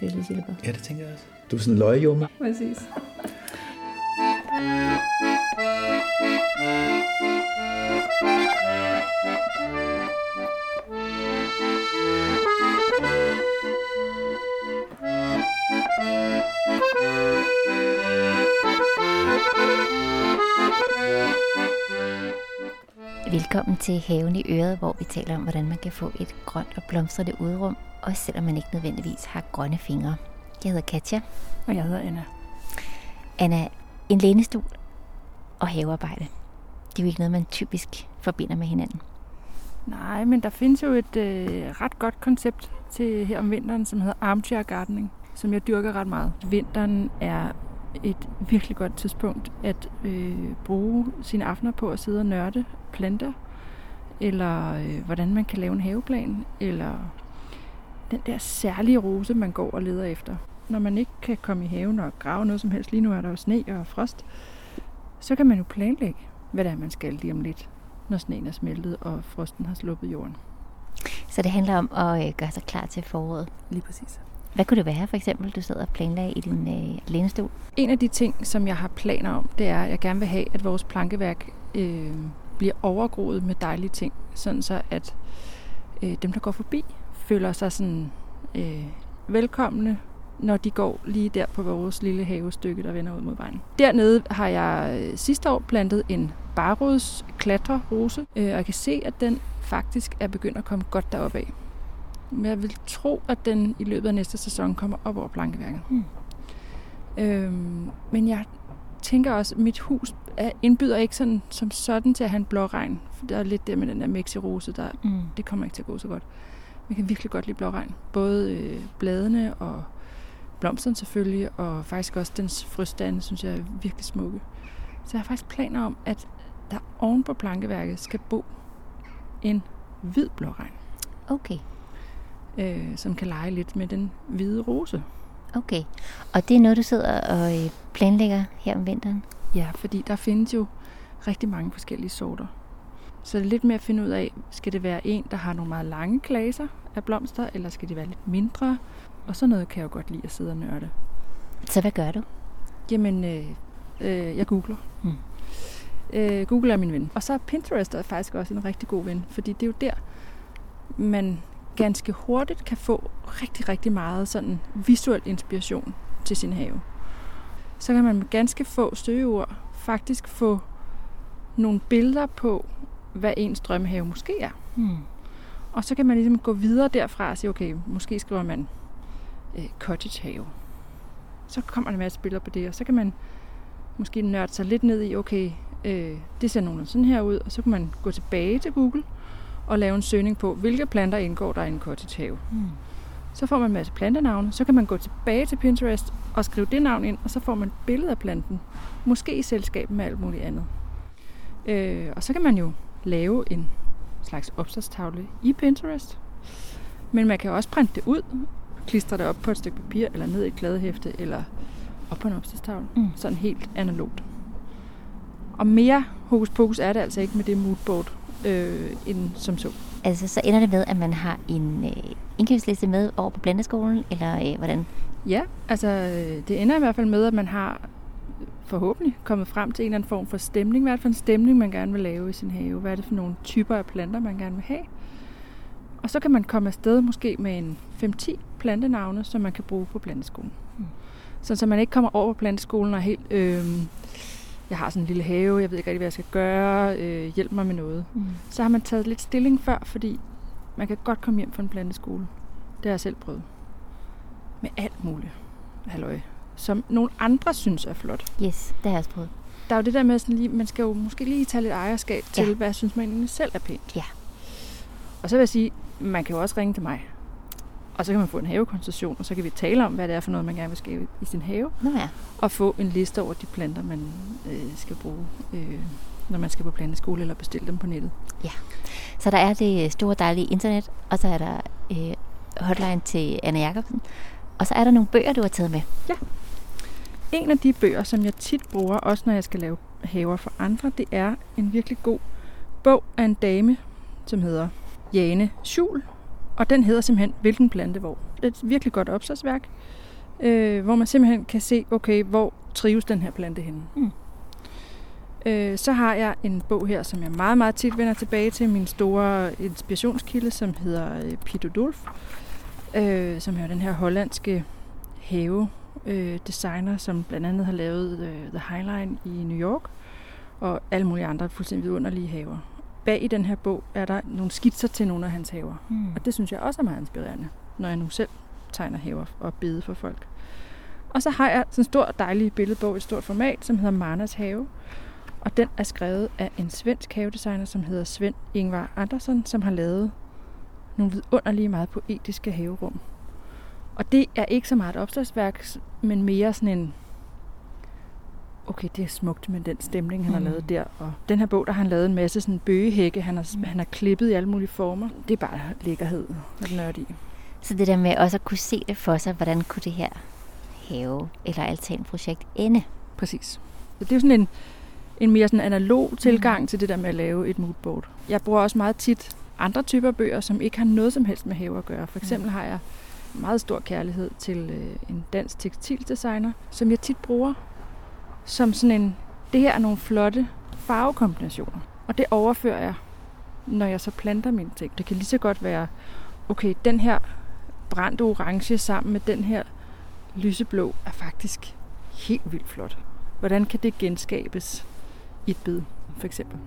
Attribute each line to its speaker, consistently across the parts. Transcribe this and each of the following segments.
Speaker 1: lidt fælleshjælper.
Speaker 2: Ja, det tænker jeg også. Du er sådan en løgjummer.
Speaker 1: Præcis. Velkommen til Haven i Øret, hvor vi taler om, hvordan man kan få et grønt og blomstrende udrum, også selvom man ikke nødvendigvis har grønne fingre. Jeg hedder Katja.
Speaker 3: Og jeg hedder Anna.
Speaker 1: Anna, en lænestol og havearbejde. Det er jo ikke noget, man typisk forbinder med hinanden.
Speaker 3: Nej, men der findes jo et øh, ret godt koncept til her om vinteren, som hedder armchair gardening, som jeg dyrker ret meget. Vinteren er et virkelig godt tidspunkt at øh, bruge sine aftener på at sidde og nørde planter, eller øh, hvordan man kan lave en haveplan, eller den der særlige rose, man går og leder efter. Når man ikke kan komme i haven og grave noget som helst, lige nu er der jo sne og frost, så kan man jo planlægge, hvad det er, man skal lige om lidt, når sneen er smeltet og frosten har sluppet jorden.
Speaker 1: Så det handler om at øh, gøre sig klar til foråret.
Speaker 3: Lige præcis.
Speaker 1: Hvad kunne det være, for eksempel, du sidder og planlagde i din øh, lænestol?
Speaker 3: En af de ting, som jeg har planer om, det er, at jeg gerne vil have, at vores plankeværk øh, bliver overgroet med dejlige ting, sådan så at øh, dem, der går forbi, føler sig sådan øh, velkomne, når de går lige der på vores lille havestykke, der vender ud mod vejen. Dernede har jeg øh, sidste år plantet en barrods klatrerose, øh, og jeg kan se, at den faktisk er begyndt at komme godt derop af. Men jeg vil tro, at den i løbet af næste sæson kommer op over plankeværket.
Speaker 1: Hmm.
Speaker 3: Øhm, men jeg tænker også, at mit hus er, indbyder ikke sådan, som sådan til at have en blåregn. Der er lidt det med den der mexirose, der,
Speaker 1: Mm.
Speaker 3: det kommer ikke til at gå så godt. Jeg kan virkelig godt lide blåregn. Både øh, bladene og blomsterne selvfølgelig, og faktisk også dens frøstande, synes jeg er virkelig smukke. Så jeg har faktisk planer om, at der oven på plankeværket skal bo en hvid blåregn,
Speaker 1: Okay,
Speaker 3: øh, som kan lege lidt med den hvide rose.
Speaker 1: okay. Og det er noget, du sidder og øh, planlægger her om vinteren?
Speaker 3: Ja, fordi der findes jo rigtig mange forskellige sorter. Så det er lidt med at finde ud af, skal det være en, der har nogle meget lange klaser af blomster, eller skal det være lidt mindre? Og sådan noget kan jeg jo godt lide at sidde og nørde.
Speaker 1: Så hvad gør du?
Speaker 3: Jamen, øh, øh, jeg googler.
Speaker 1: Mm.
Speaker 3: Øh, Google er min ven. Og så er Pinterest er faktisk også en rigtig god ven, fordi det er jo der, man ganske hurtigt kan få rigtig, rigtig meget sådan visuel inspiration til sin have. Så kan man med ganske få søgeord faktisk få nogle billeder på, hvad ens drømmehave måske er.
Speaker 1: Hmm.
Speaker 3: Og så kan man ligesom gå videre derfra og sige, okay, måske skriver man øh, cottage have. Så kommer der en masse billeder på det, og så kan man måske nørde sig lidt ned i, okay, øh, det ser nogenlunde sådan her ud, og så kan man gå tilbage til Google og lave en søgning på, hvilke planter indgår der i en cottage have.
Speaker 1: Hmm.
Speaker 3: Så får man en masse plantenavne, så kan man gå tilbage til Pinterest og skrive det navn ind, og så får man et billede af planten. Måske i selskab med alt muligt andet. Øh, og så kan man jo lave en slags opslagstavle i Pinterest. Men man kan også printe det ud, klistre det op på et stykke papir, eller ned i et kladehæfte, eller op på en opslagstavle.
Speaker 1: Mm.
Speaker 3: Sådan helt analogt. Og mere hokus pokus er det altså ikke med det moodboard, øh, end som så.
Speaker 1: Altså, så ender det med, at man har en øh, indkøbsliste med over på blandeskolen, eller øh, hvordan?
Speaker 3: Ja, altså øh, det ender i hvert fald med, at man har forhåbentlig kommet frem til en eller anden form for stemning. Hvad er det for en stemning, man gerne vil lave i sin have? Hvad er det for nogle typer af planter, man gerne vil have? Og så kan man komme afsted måske med en 5-10 plantenavne, som man kan bruge på planteskolen.
Speaker 1: Mm.
Speaker 3: Så, så man ikke kommer over på planteskolen og helt... Øh, jeg har sådan en lille have, jeg ved ikke rigtig, hvad jeg skal gøre, øh, hjælp mig med noget.
Speaker 1: Mm.
Speaker 3: Så har man taget lidt stilling før, fordi man kan godt komme hjem fra en planteskole. Det har jeg selv prøvet. Med alt muligt. Halløj. Som nogle andre synes er flot.
Speaker 1: Yes, det har jeg også prøvet.
Speaker 3: Der er jo det der med, sådan lige, man skal jo måske lige tage lidt ejerskab til,
Speaker 1: Ja.
Speaker 3: ja. hvad synes man egentlig selv er pænt.
Speaker 1: Ja.
Speaker 3: Og så vil jeg sige, man kan jo også ringe til mig. Og så kan man få en havekonsultation, og så kan vi tale om, hvad det er for noget, man gerne vil skabe i sin have.
Speaker 1: Nå ja.
Speaker 3: Og få en liste over de planter, man øh, skal bruge, øh, når man skal på planteskole eller bestille dem på nettet.
Speaker 1: Så der er det store dejlige internet, og så er der øh, hotline til Anna Jacobsen. Og så er der nogle bøger, du har taget med.
Speaker 3: En af de bøger, som jeg tit bruger, også når jeg skal lave haver for andre, det er en virkelig god bog af en dame, som hedder Jane Schul, Og den hedder simpelthen Hvilken plante hvor. Det er et virkelig godt opslagsværk, øh, hvor man simpelthen kan se, okay, hvor trives den her plante henne. Mm. Øh, så har jeg en bog her, som jeg meget, meget tit vender tilbage til, min store inspirationskilde, som hedder øh, Pito Dolf, øh, som er den her hollandske have øh, designer, som blandt andet har lavet øh, The Highline i New York, og alle mulige andre fuldstændig vidunderlige haver. Bag i den her bog er der nogle skitser til nogle af hans haver, mm. og det synes jeg også er meget inspirerende, når jeg nu selv tegner haver og bede for folk. Og så har jeg sådan en stor dejlig billedbog i stort format, som hedder Marnas Have, og den er skrevet af en svensk havedesigner, som hedder Svend Ingvar Andersson, som har lavet nogle vidunderlige, meget poetiske haverum. Og det er ikke så meget et opslagsværk, men mere sådan en, okay, det er smukt med den stemning, han mm. har lavet der. Og den her bog, der har han lavet en masse sådan bøgehække, han har, mm. han har klippet i alle mulige former. Det er bare lækkerhed at nørde i.
Speaker 1: Så det der med også at kunne se det for sig, hvordan kunne det her have eller altanprojekt ende?
Speaker 3: Præcis. Så det er jo sådan en, en mere sådan analog tilgang mm. til det der med at lave et moodboard. Jeg bruger også meget tit andre typer bøger, som ikke har noget som helst med have at gøre. For eksempel mm. har jeg meget stor kærlighed til øh, en dansk tekstildesigner, som jeg tit bruger som sådan en, det her er nogle flotte farvekombinationer. Og det overfører jeg, når jeg så planter mine ting. Det kan lige så godt være, okay, den her brændte orange sammen med den her lyseblå er faktisk helt vildt flot. Hvordan kan det genskabes i et bid, for eksempel?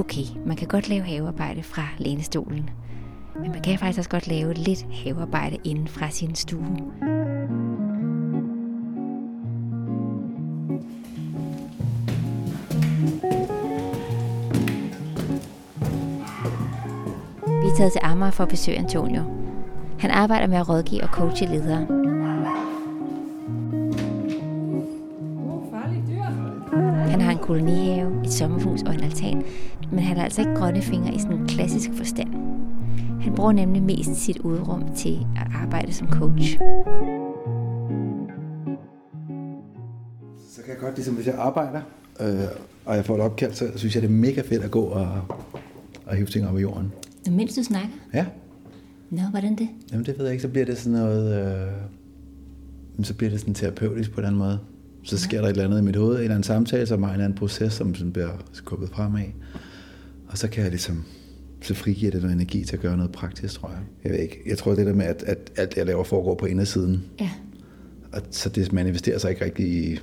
Speaker 1: Okay, man kan godt lave havearbejde fra lænestolen. Men man kan faktisk også godt lave lidt havearbejde inden fra sin stue. Vi er taget til Amager for at besøge Antonio. Han arbejder med at rådgive og coache ledere. Han har en kolonihave, et sommerhus og en altan, men han har altså ikke grønne fingre i sådan en klassisk forstand. Han bruger nemlig mest sit udrum til at arbejde som coach.
Speaker 2: Så kan jeg godt, ligesom hvis jeg arbejder, øh, og jeg får et opkald, så synes jeg, det er mega fedt at gå og, og hive ting op i jorden.
Speaker 1: Mens du snakker?
Speaker 2: Ja.
Speaker 1: Nå, hvordan det?
Speaker 2: Jamen det ved jeg ikke, så bliver det sådan noget, øh, så bliver det sådan terapeutisk på den måde. Så sker der et eller andet i mit hoved, en eller anden samtale, som er en eller anden proces, som sådan bliver skubbet fremad. Og så kan jeg ligesom, så frigiver det noget energi til at gøre noget praktisk, tror jeg. Jeg ved ikke. Jeg tror det der med, at, at alt jeg laver, foregår på indersiden.
Speaker 1: Ja.
Speaker 2: Og så det manifesterer sig ikke rigtig i,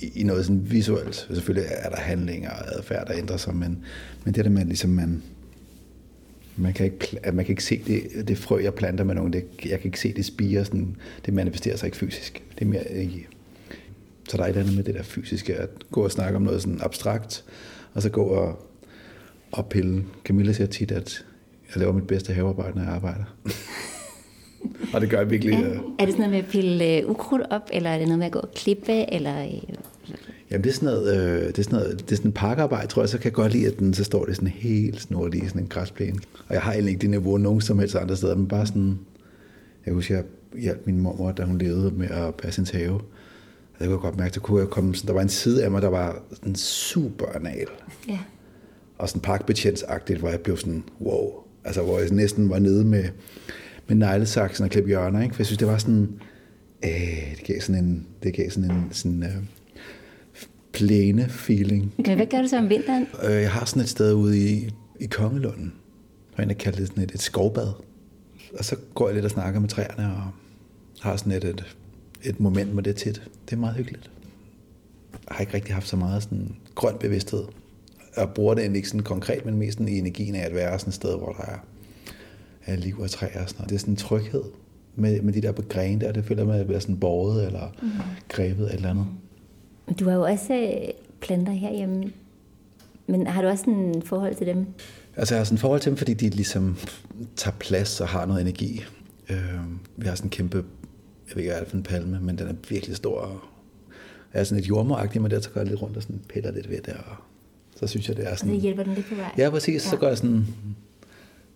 Speaker 2: i, i noget sådan visuelt. Selvfølgelig er der handlinger og adfærd, der ændrer sig, men, men det der med, at ligesom man, man kan ikke, man kan ikke se det, det frø, jeg planter med nogen. Det, jeg kan ikke se det spire, sådan, det manifesterer sig ikke fysisk. Det er mere i, så der er et andet med det der fysiske, at gå og snakke om noget sådan abstrakt, og så gå og, og pille. Camilla siger tit, at jeg laver mit bedste havearbejde, når jeg arbejder. og det gør jeg virkelig.
Speaker 1: Ja. Er det sådan noget med at pille uh, ukrudt op, eller er det noget med at gå og klippe, eller... Uh...
Speaker 2: Jamen det er sådan noget, øh, det er sådan noget, det er sådan en parkarbejde, tror jeg, så kan jeg godt lide, at den, så står det sådan helt snorlig i sådan en græsplæne. Og jeg har egentlig ikke det niveau nogen som helst andre steder, men bare sådan, jeg husker, jeg hjalp min mormor, da hun levede med at passe hendes have. Og jeg kunne godt mærke, at kunne jeg komme, sådan, der var en side af mig, der var sådan super anal.
Speaker 1: Ja.
Speaker 2: Og sådan parkbetjentsagtigt, hvor jeg blev sådan, wow. Altså, hvor jeg næsten var nede med, med neglesaksen og klippe hjørner, ikke? For jeg synes, det var sådan, øh, det gav sådan en, det gav sådan en, sådan, øh, plæne feeling.
Speaker 1: Men hvad gør du så om vinteren?
Speaker 2: Øh, jeg har sådan et sted ude i, i Kongelunden, hvor jeg kalder det sådan et, et skovbad. Og så går jeg lidt og snakker med træerne, og har sådan et, et, et moment med det tit. Det er meget hyggeligt. Jeg har ikke rigtig haft så meget sådan grøn bevidsthed. Jeg bruger det egentlig ikke sådan konkret, men mest sådan i energien af at være sådan et sted, hvor der er, er liv og træer og sådan noget. Det er sådan en tryghed med, med de der grene der. Det føler med at være sådan båret eller mm. grebet eller andet.
Speaker 1: Du har jo også øh, planter herhjemme. Men har du også en forhold til dem?
Speaker 2: Altså jeg har sådan en forhold til dem, fordi de ligesom tager plads og har noget energi. Øh, vi har sådan en kæmpe, jeg ved ikke, hvad er det for en palme, men den er virkelig stor. Og jeg er sådan et jordmoragtigt, men der så går jeg lidt rundt og sådan piller lidt ved der. Og så synes jeg, det er sådan...
Speaker 1: Og det hjælper den lidt på vej?
Speaker 2: Ja, præcis. Ja. Så går jeg sådan...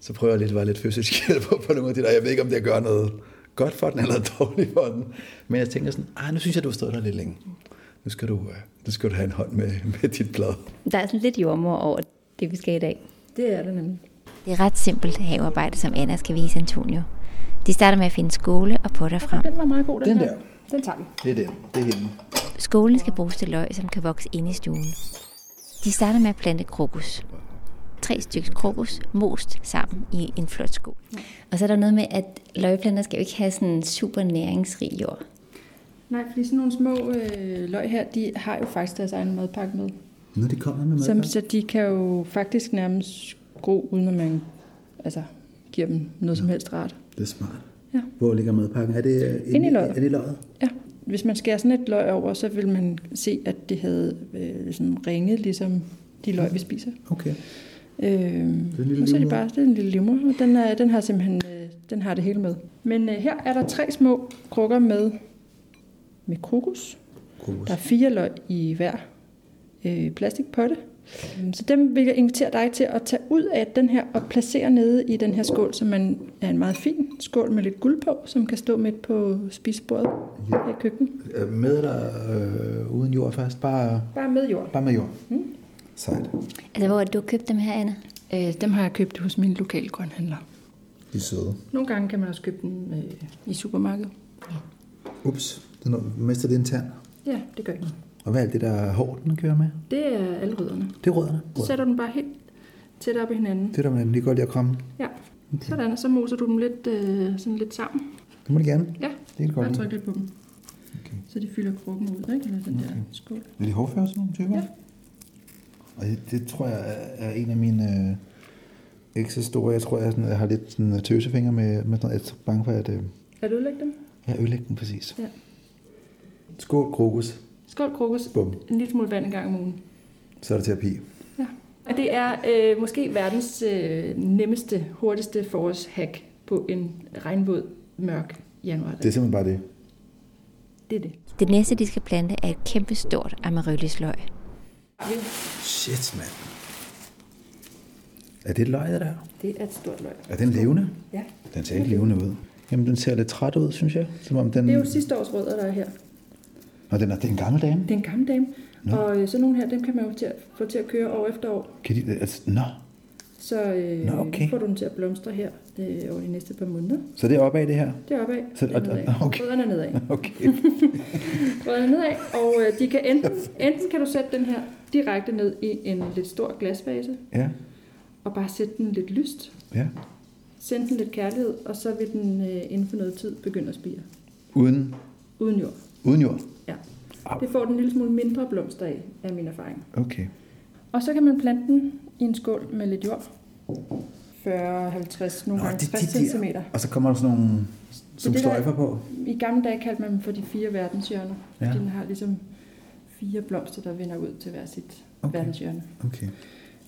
Speaker 2: Så prøver jeg lidt at være lidt fysisk på, på nogle af de der. Jeg ved ikke, om det gør noget godt for den, eller dårligt for den. Men jeg tænker sådan, ah, nu synes jeg, du har stået der lidt længe nu skal du, øh, nu skal du have en hånd med, med dit blad.
Speaker 1: Der er sådan lidt jordmor over det, vi skal i dag.
Speaker 3: Det er det nemlig.
Speaker 1: Det er ret simpelt havearbejde, som Anna skal vise Antonio. De starter med at finde skole og potter frem.
Speaker 3: Den var meget god, den,
Speaker 2: Den
Speaker 3: her.
Speaker 2: der.
Speaker 3: Den tager vi.
Speaker 2: Det er den. Det er hende.
Speaker 1: Skolen skal bruges til løg, som kan vokse inde i stuen. De starter med at plante krokus. Tre stykker krokus, most sammen i en flot skål. Og så er der noget med, at løgplanter skal jo ikke have sådan en super næringsrig jord.
Speaker 3: Nej, fordi sådan nogle små øh, løg her, de har jo faktisk deres egen madpakke med.
Speaker 2: Når de kommer med
Speaker 3: Som, så de kan jo faktisk nærmest gro, uden at man altså, giver dem noget som helst rart.
Speaker 2: Det er smart.
Speaker 3: Ja.
Speaker 2: Hvor ligger madpakken? Er det øh,
Speaker 3: Inde i løget.
Speaker 2: Er det i løget?
Speaker 3: Ja, hvis man skærer sådan et løg over, så vil man se, at det havde øh, sådan ringe, ligesom de løg, vi spiser.
Speaker 2: Okay.
Speaker 3: Øh,
Speaker 2: lille
Speaker 3: og så er det bare det er en lille livmor, og den, er, den har simpelthen øh, den har det hele med. Men øh, her er der tre små krukker med, med krokus.
Speaker 2: Krokus.
Speaker 3: Der er fire løg i hver øh, plastikpotte. Så dem vil jeg invitere dig til at tage ud af den her og placere nede i den her skål, som man er en meget fin skål med lidt guld på, som kan stå midt på spisebordet her i køkkenet.
Speaker 2: Øh, Med eller øh, uden jord først? Bare,
Speaker 3: Bare med jord.
Speaker 2: bare med jord. Mm. Sejt.
Speaker 1: Altså, hvor har du købt dem her, Anna?
Speaker 3: Øh, dem har jeg købt hos min lokale grønhandler.
Speaker 2: De er søde.
Speaker 3: Nogle gange kan man også købe dem øh, i supermarkedet.
Speaker 2: Ups, den er, mister en tand.
Speaker 3: Ja, det gør ikke noget.
Speaker 2: Og hvad er alt det der hår, den kører med?
Speaker 3: Det er alle rødderne.
Speaker 2: Det er rødderne.
Speaker 3: Så sætter du dem bare helt tæt op i hinanden.
Speaker 2: Det er der, man lige godt lide at kramme.
Speaker 3: Ja, sådan, og så moser du dem lidt, øh, sådan lidt sammen.
Speaker 2: Det må de gerne.
Speaker 3: Ja,
Speaker 2: Det er godt
Speaker 3: bare
Speaker 2: lide.
Speaker 3: tryk lidt på dem.
Speaker 2: Okay.
Speaker 3: Så de fylder krukken ud, ikke? Eller den der skål.
Speaker 2: Er de hårdføre, sådan nogle typer?
Speaker 3: Ja.
Speaker 2: Og det, det tror jeg er en af mine øh, ikke så store. Jeg tror, jeg, sådan, jeg har lidt sådan tøsefinger med, med sådan noget. Jeg er så bange for, at øh,
Speaker 3: Er du ødelægge dem?
Speaker 2: jeg ødelægger den præcis.
Speaker 3: Ja.
Speaker 2: Skål, krokus.
Speaker 3: Skål krokus.
Speaker 2: Bum.
Speaker 3: En lille smule vand en gang om ugen.
Speaker 2: Så er det terapi.
Speaker 3: Ja. Og det er øh, måske verdens øh, nemmeste, hurtigste forårshack på en regnvåd, mørk januar.
Speaker 2: Det er simpelthen bare det.
Speaker 3: det er det.
Speaker 1: Det næste, de skal plante, er et kæmpe stort amaryllisløg.
Speaker 2: Shit, mand. Er det et løg, det der?
Speaker 3: Det er et stort løg.
Speaker 2: Er den levende?
Speaker 3: Ja.
Speaker 2: Den ser ikke levende ud. Jamen, den ser lidt træt ud, synes jeg. Som om den...
Speaker 3: Det er jo sidste års rødder, der er her.
Speaker 2: Og den er, det er en gammel dame.
Speaker 3: Det er en gammel dame.
Speaker 2: Nå.
Speaker 3: Og øh, sådan nogle her, dem kan man jo til at, få til at køre år efter år.
Speaker 2: Kan de... Altså, nå.
Speaker 3: Så øh,
Speaker 2: Nå, okay.
Speaker 3: får du dem til at blomstre her øh, over de næste par måneder.
Speaker 2: Så det er opad, det her?
Speaker 3: Det er opad.
Speaker 2: Så-
Speaker 3: det er nedad.
Speaker 2: okay.
Speaker 3: Rødderne er nedad.
Speaker 2: Okay.
Speaker 3: Rødderne er nedad. Og øh, de kan enten, enten kan du sætte den her direkte ned i en lidt stor glasvase,
Speaker 2: Ja,
Speaker 3: og bare sætte den lidt lyst.
Speaker 2: ja.
Speaker 3: Send den lidt kærlighed, og så vil den øh, inden for noget tid begynde at spire.
Speaker 2: Uden,
Speaker 3: Uden jord.
Speaker 2: uden jord?
Speaker 3: Ja. Det får den en lille smule mindre blomster af, af min erfaring.
Speaker 2: Okay.
Speaker 3: Og så kan man plante den i en skål med lidt jord. 40, 50, nogle gange 60 cm.
Speaker 2: Og så kommer der sådan nogle som
Speaker 3: det der-
Speaker 2: sløjfer på.
Speaker 3: I gamle dage kaldte man dem for de fire verdenshjørner.
Speaker 2: Ja.
Speaker 3: Den har ligesom fire blomster, der vender ud til hver sit
Speaker 2: okay.
Speaker 3: verdenshjørne.
Speaker 2: Okay.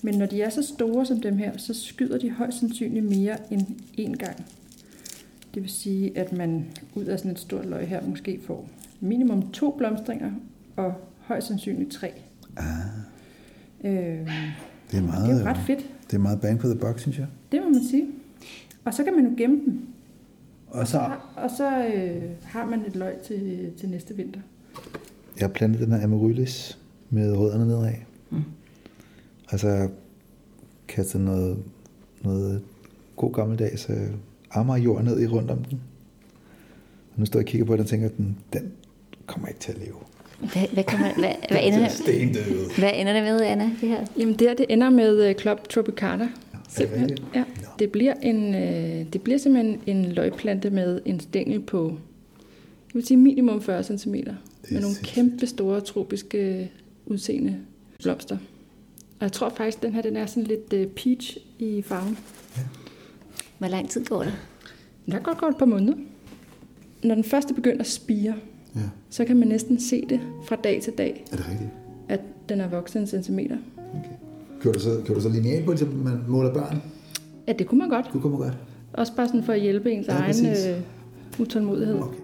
Speaker 3: Men når de er så store som dem her, så skyder de højst sandsynligt mere end én gang. Det vil sige, at man ud af sådan et stort løg her måske får minimum to blomstringer, og højst sandsynligt tre.
Speaker 2: Ah,
Speaker 3: Øh,
Speaker 2: det er meget,
Speaker 3: det er ret fedt,
Speaker 2: det er meget bang for the buck, synes jeg.
Speaker 3: det må man sige. Og så kan man jo gemme dem.
Speaker 2: Og så,
Speaker 3: Og så øh, har man et løg til, til næste vinter.
Speaker 2: jeg har plantet den her amaryllis med rødderne nedad. Mm. Altså, jeg kastet noget, noget god gammeldags øh, ammerjord ned i rundt om den. Og nu står jeg og kigger på den og tænker, at den, den kommer ikke til at leve.
Speaker 1: Hvad, hvad, kommer, hvad, hvad, ender det, hvad ender det med, Anna, det her?
Speaker 3: Jamen det her, det ender med uh, Club Tropicana. Simpelthen. Ja. Det bliver, en, øh, det bliver simpelthen en løgplante med en stængel på, jeg vil sige minimum 40 cm. Med nogle
Speaker 2: sindssygt.
Speaker 3: kæmpe store tropiske udseende blomster. Og jeg tror faktisk, at den her den er sådan lidt øh, peach i farven.
Speaker 1: Hvor lang tid går det?
Speaker 3: Den har godt et par måneder. Når den første begynder at spire,
Speaker 2: Ja,
Speaker 3: så kan man næsten se det fra dag til dag,
Speaker 2: er det rigtigt?
Speaker 3: at den er vokset en centimeter.
Speaker 2: Okay. Kører du så, kører du så lineal på, ligesom man måler børn?
Speaker 3: Ja, det kunne man godt.
Speaker 2: Du kommer godt.
Speaker 3: Også bare sådan for at hjælpe ens
Speaker 2: Ja,
Speaker 3: ja, egen
Speaker 2: præcis.
Speaker 3: øh, utålmodighed.
Speaker 2: Okay.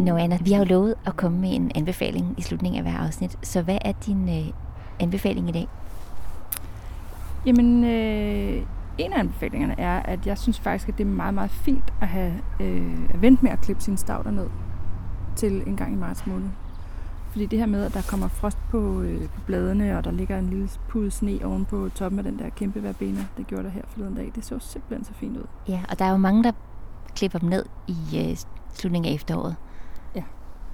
Speaker 1: Nå, Anna, vi har jo lovet at komme med en anbefaling i slutningen af hver afsnit. Så hvad er din øh, anbefaling i dag?
Speaker 3: Jamen, øh, en af anbefalingerne er, at jeg synes faktisk, at det er meget, meget fint at have øh, at vente med at klippe sine stavter ned til en gang i marts måned. Fordi det her med, at der kommer frost på, øh, på bladene, og der ligger en lille pude sne oven på toppen af den der kæmpe verbena, det gjorde der her forleden dag, det så simpelthen så fint ud.
Speaker 1: Ja, og der er jo mange, der klipper dem ned i øh, slutningen af efteråret.
Speaker 3: Ja,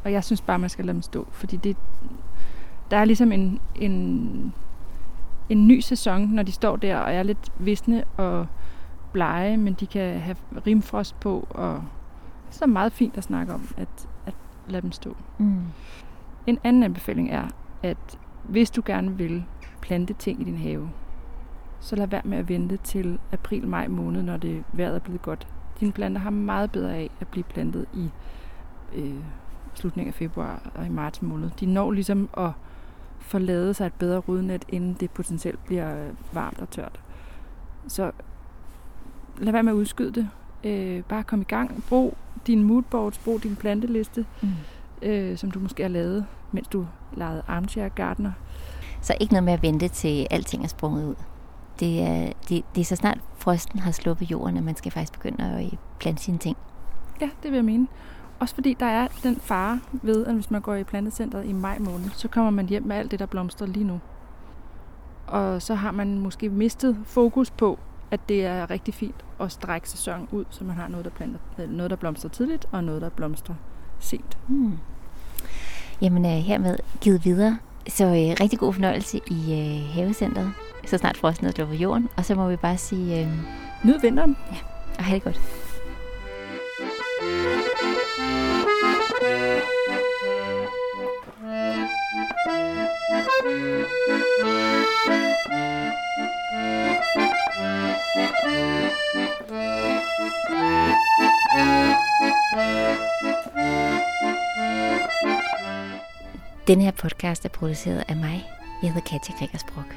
Speaker 3: og jeg synes bare, man skal lade dem stå, fordi det, der er ligesom en, en, en ny sæson, når de står der og er lidt visne og blege, men de kan have rimfrost på, og så er meget fint at snakke om, at, at lade dem stå.
Speaker 1: Mm.
Speaker 3: En anden anbefaling er, at hvis du gerne vil plante ting i din have, så lad være med at vente til april-maj måned, når det vejret er blevet godt. Dine planter har meget bedre af at blive plantet i øh, slutningen af februar og i marts måned. De når ligesom at få lavet sig et bedre rodnet, inden det potentielt bliver varmt og tørt. Så lad være med at udskyde det. Øh, bare kom i gang. Brug din moodboards, brug din planteliste.
Speaker 1: Mm.
Speaker 3: øh, som du måske har lavet, mens du legede armchair gardener.
Speaker 1: Så ikke noget med at vente til alting er sprunget ud. Det er, det, det er så snart frosten har sluppet jorden, at man skal faktisk begynde at øh, plante sine ting.
Speaker 3: Ja, det vil jeg mene. Også fordi der er den fare ved, at hvis man går i plantecentret i maj måned, så kommer man hjem med alt det, der blomstrer lige nu. Og så har man måske mistet fokus på, at det er rigtig fint at strække sæsonen ud, så man har noget, der, planter, noget, der blomstrer tidligt, og noget, der blomstrer sent.
Speaker 1: Hmm. Jamen øh, hermed givet videre. Så øh, rigtig god fornøjelse i øh, havecentret, så snart frosten er sluppet jorden. Og så må vi bare sige, øh,
Speaker 3: Nyd vinteren.
Speaker 1: og have det godt. Denne her podcast er produceret af mig. Jeg hedder Katja Gregersbrock.